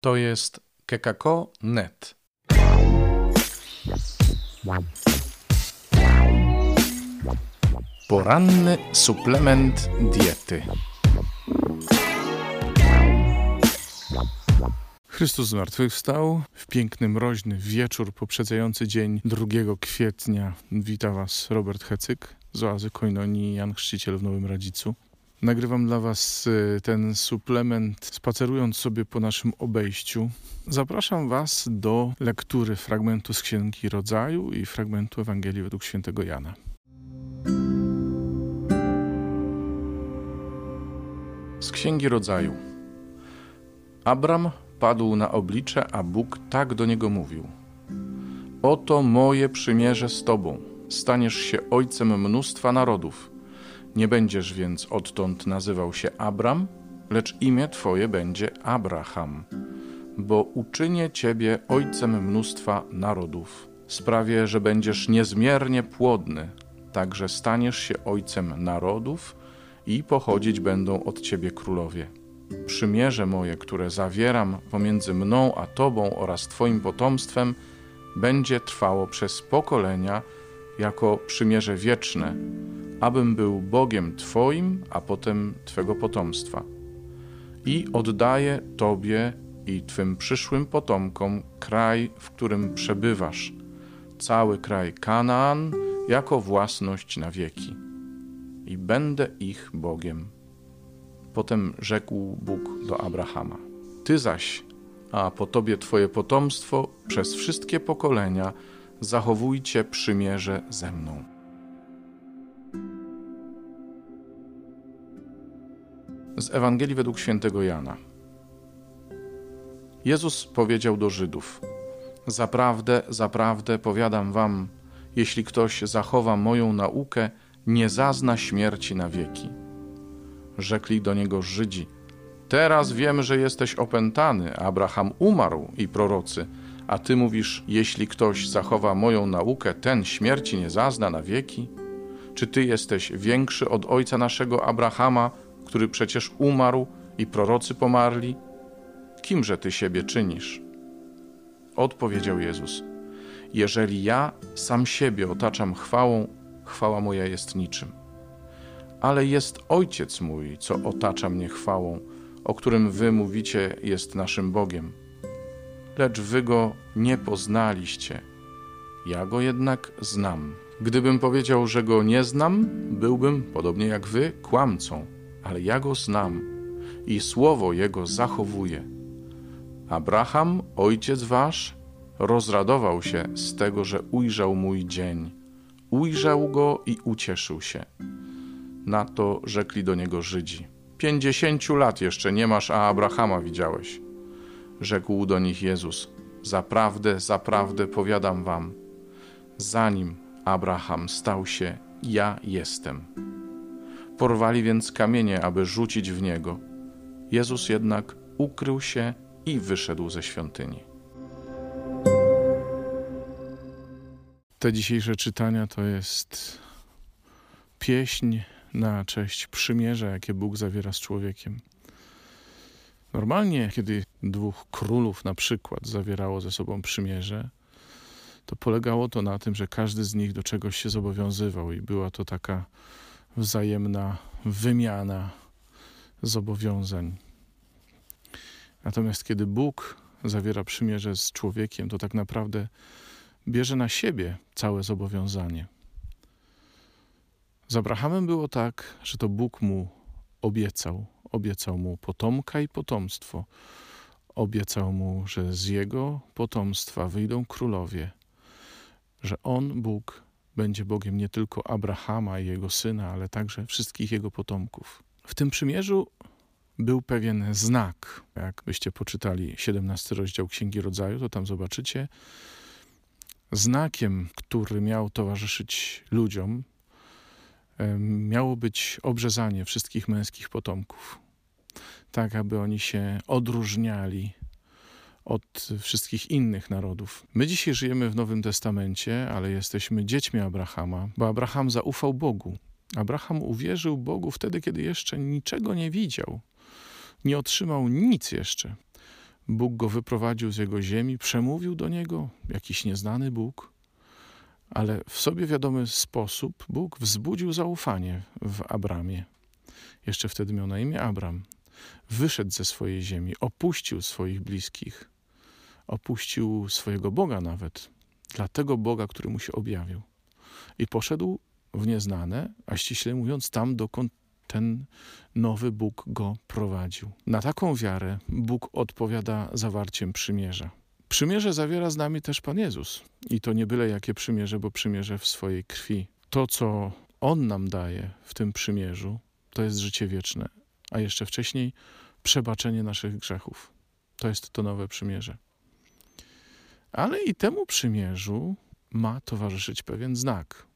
To jest kekako.net. Poranny suplement diety. Chrystus zmartwychwstał w piękny, mroźny wieczór poprzedzający dzień 2 kwietnia. Wita Was Robert Hecyk z Oazy Koinonii Jan Chrzciciel w Nowym Radzicu. Nagrywam dla Was y, ten suplement spacerując sobie po naszym obejściu. Zapraszam Was do lektury fragmentu z Księgi Rodzaju i fragmentu Ewangelii według świętego Jana. Z Księgi Rodzaju. Abram padł na oblicze, a Bóg tak do niego mówił: Oto moje przymierze z Tobą. Staniesz się ojcem mnóstwa narodów nie będziesz więc odtąd nazywał się Abram, lecz imię Twoje będzie Abraham, bo uczynię Ciebie ojcem mnóstwa narodów. Sprawię, że będziesz niezmiernie płodny, także staniesz się ojcem narodów i pochodzić będą od Ciebie królowie. Przymierze moje, które zawieram pomiędzy mną a Tobą oraz Twoim potomstwem, będzie trwało przez pokolenia jako przymierze wieczne abym był Bogiem Twoim, a potem Twego potomstwa. I oddaję Tobie i Twym przyszłym potomkom kraj, w którym przebywasz, cały kraj Kanaan, jako własność na wieki. I będę ich Bogiem. Potem rzekł Bóg do Abrahama: Ty zaś, a po tobie Twoje potomstwo przez wszystkie pokolenia, zachowujcie przymierze ze mną. Z Ewangelii według świętego Jana. Jezus powiedział do Żydów: Zaprawdę, zaprawdę powiadam wam, jeśli ktoś zachowa moją naukę, nie zazna śmierci na wieki. Rzekli do niego Żydzi: Teraz wiemy, że jesteś opętany, Abraham umarł i prorocy, a ty mówisz: Jeśli ktoś zachowa moją naukę, ten śmierci nie zazna na wieki? Czy ty jesteś większy od ojca naszego Abrahama, który przecież umarł i prorocy pomarli? Kimże ty siebie czynisz? Odpowiedział Jezus: Jeżeli ja sam siebie otaczam chwałą, chwała moja jest niczym. Ale jest Ojciec mój, co otacza mnie chwałą, o którym wy mówicie jest naszym Bogiem. Lecz wy go nie poznaliście. Ja go jednak znam. Gdybym powiedział, że go nie znam, byłbym, podobnie jak wy, kłamcą ale ja go znam i słowo jego zachowuję. Abraham, ojciec wasz, rozradował się z tego, że ujrzał mój dzień. Ujrzał go i ucieszył się. Na to rzekli do niego Żydzi: Pięćdziesięciu lat jeszcze nie masz, a Abrahama widziałeś. Rzekł do nich Jezus: Zaprawdę, zaprawdę powiadam wam, zanim Abraham stał się, ja jestem. Porwali więc kamienie, aby rzucić w niego. Jezus jednak ukrył się i wyszedł ze świątyni. Te dzisiejsze czytania to jest pieśń na cześć przymierza, jakie Bóg zawiera z człowiekiem. Normalnie, kiedy dwóch królów na przykład zawierało ze sobą przymierze, to polegało to na tym, że każdy z nich do czegoś się zobowiązywał i była to taka wzajemna wymiana zobowiązań. Natomiast kiedy Bóg zawiera przymierze z człowiekiem, to tak naprawdę bierze na siebie całe zobowiązanie. Z Abrahamem było tak, że to Bóg mu obiecał. Obiecał mu potomka i potomstwo. Obiecał mu, że z jego potomstwa wyjdą królowie, że on, Bóg, będzie Bogiem nie tylko Abrahama i jego syna, ale także wszystkich jego potomków. W tym przymierzu był pewien znak. Jak byście poczytali 17 rozdział Księgi Rodzaju, to tam zobaczycie znakiem, który miał towarzyszyć ludziom, miało być obrzezanie wszystkich męskich potomków, tak aby oni się odróżniali od wszystkich innych narodów. My dzisiaj żyjemy w Nowym Testamencie, ale jesteśmy dziećmi Abrahama, bo Abraham zaufał Bogu. Abraham uwierzył Bogu wtedy, kiedy jeszcze niczego nie widział, nie otrzymał nic jeszcze. Bóg go wyprowadził z jego ziemi, przemówił do niego jakiś nieznany Bóg, ale w sobie wiadomy sposób Bóg wzbudził zaufanie w Abramie. Jeszcze wtedy miał na imię Abram. Wyszedł ze swojej ziemi, opuścił swoich bliskich, opuścił swojego Boga nawet, dla tego Boga, który mu się objawił. I poszedł w nieznane, a ściśle mówiąc, tam dokąd ten nowy Bóg go prowadził. Na taką wiarę Bóg odpowiada zawarciem przymierza. Przymierze zawiera z nami też Pan Jezus. I to nie byle jakie przymierze, bo przymierze w swojej krwi. To, co On nam daje w tym przymierzu, to jest życie wieczne, a jeszcze wcześniej przebaczenie naszych grzechów. To jest to nowe przymierze. Ale i temu przymierzu ma towarzyszyć pewien znak.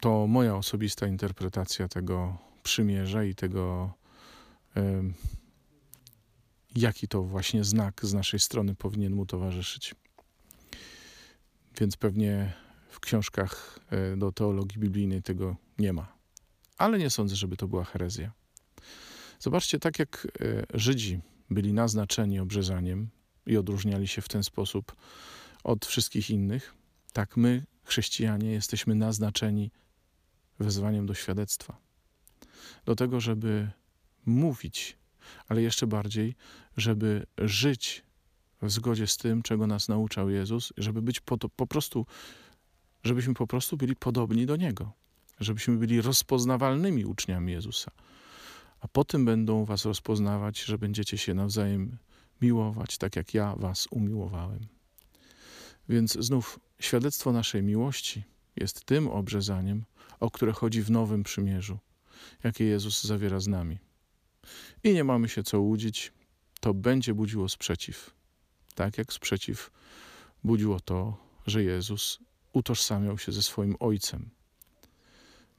To moja osobista interpretacja tego przymierza i tego, jaki to właśnie znak z naszej strony powinien mu towarzyszyć. Więc pewnie w książkach e, do teologii biblijnej tego nie ma. Ale nie sądzę, żeby to była herezja. Zobaczcie, tak jak e, Żydzi byli naznaczeni obrzezaniem i odróżniali się w ten sposób od wszystkich innych, tak my, chrześcijanie, jesteśmy naznaczeni wezwaniem do świadectwa. Do tego, żeby mówić, ale jeszcze bardziej, żeby żyć w zgodzie z tym, czego nas nauczał Jezus, żeby być po, to, po prostu, żebyśmy po prostu byli podobni do Niego, żebyśmy byli rozpoznawalnymi uczniami Jezusa. A potem będą was rozpoznawać, że będziecie się nawzajem miłować, tak jak ja was umiłowałem. Więc znów świadectwo naszej miłości jest tym obrzezaniem, o które chodzi w Nowym Przymierzu, jakie Jezus zawiera z nami. I nie mamy się co łudzić, to będzie budziło sprzeciw. Tak jak sprzeciw budziło to, że Jezus utożsamiał się ze swoim Ojcem.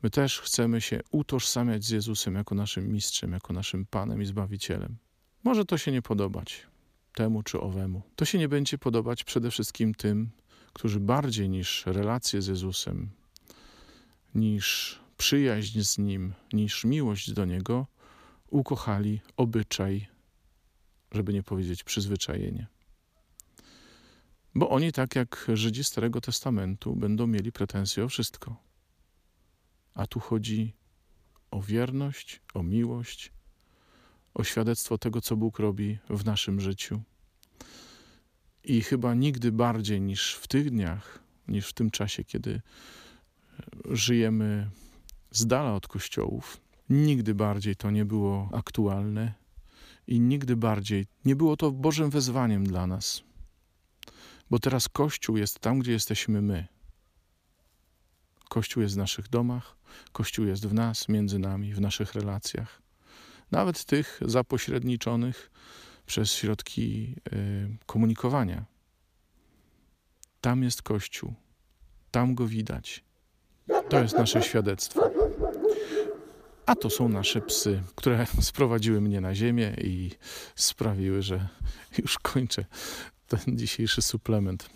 My też chcemy się utożsamiać z Jezusem jako naszym mistrzem, jako naszym Panem i Zbawicielem. Może to się nie podobać temu czy owemu. To się nie będzie podobać przede wszystkim tym, którzy bardziej niż relacje z Jezusem, niż przyjaźń z Nim, niż miłość do Niego, ukochali obyczaj, żeby nie powiedzieć przyzwyczajenie. Bo oni, tak jak Żydzi Starego Testamentu, będą mieli pretensje o wszystko. A tu chodzi o wierność, o miłość, o świadectwo tego, co Bóg robi w naszym życiu. I chyba nigdy bardziej niż w tych dniach, niż w tym czasie, kiedy żyjemy z dala od kościołów, nigdy bardziej to nie było aktualne i nigdy bardziej nie było to Bożym wezwaniem dla nas. Bo teraz Kościół jest tam, gdzie jesteśmy my. Kościół jest w naszych domach, Kościół jest w nas, między nami, w naszych relacjach nawet tych zapośredniczonych przez środki y, komunikowania. Tam jest Kościół, tam go widać. To jest nasze świadectwo. A to są nasze psy, które sprowadziły mnie na ziemię i sprawiły, że już kończę ten dzisiejszy suplement.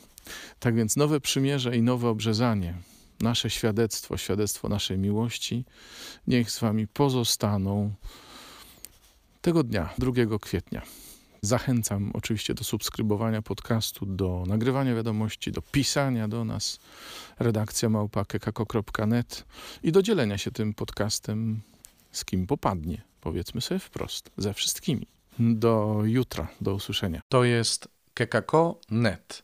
Tak więc nowe przymierze i nowe obrzezanie, nasze świadectwo, świadectwo naszej miłości, niech z Wami pozostaną tego dnia, 2 kwietnia. Zachęcam oczywiście do subskrybowania podcastu, do nagrywania wiadomości, do pisania do nas. Redakcja małpa.kekako.net i do dzielenia się tym podcastem z kim popadnie. Powiedzmy sobie wprost, ze wszystkimi. Do jutra, do usłyszenia. To jest kekako.net.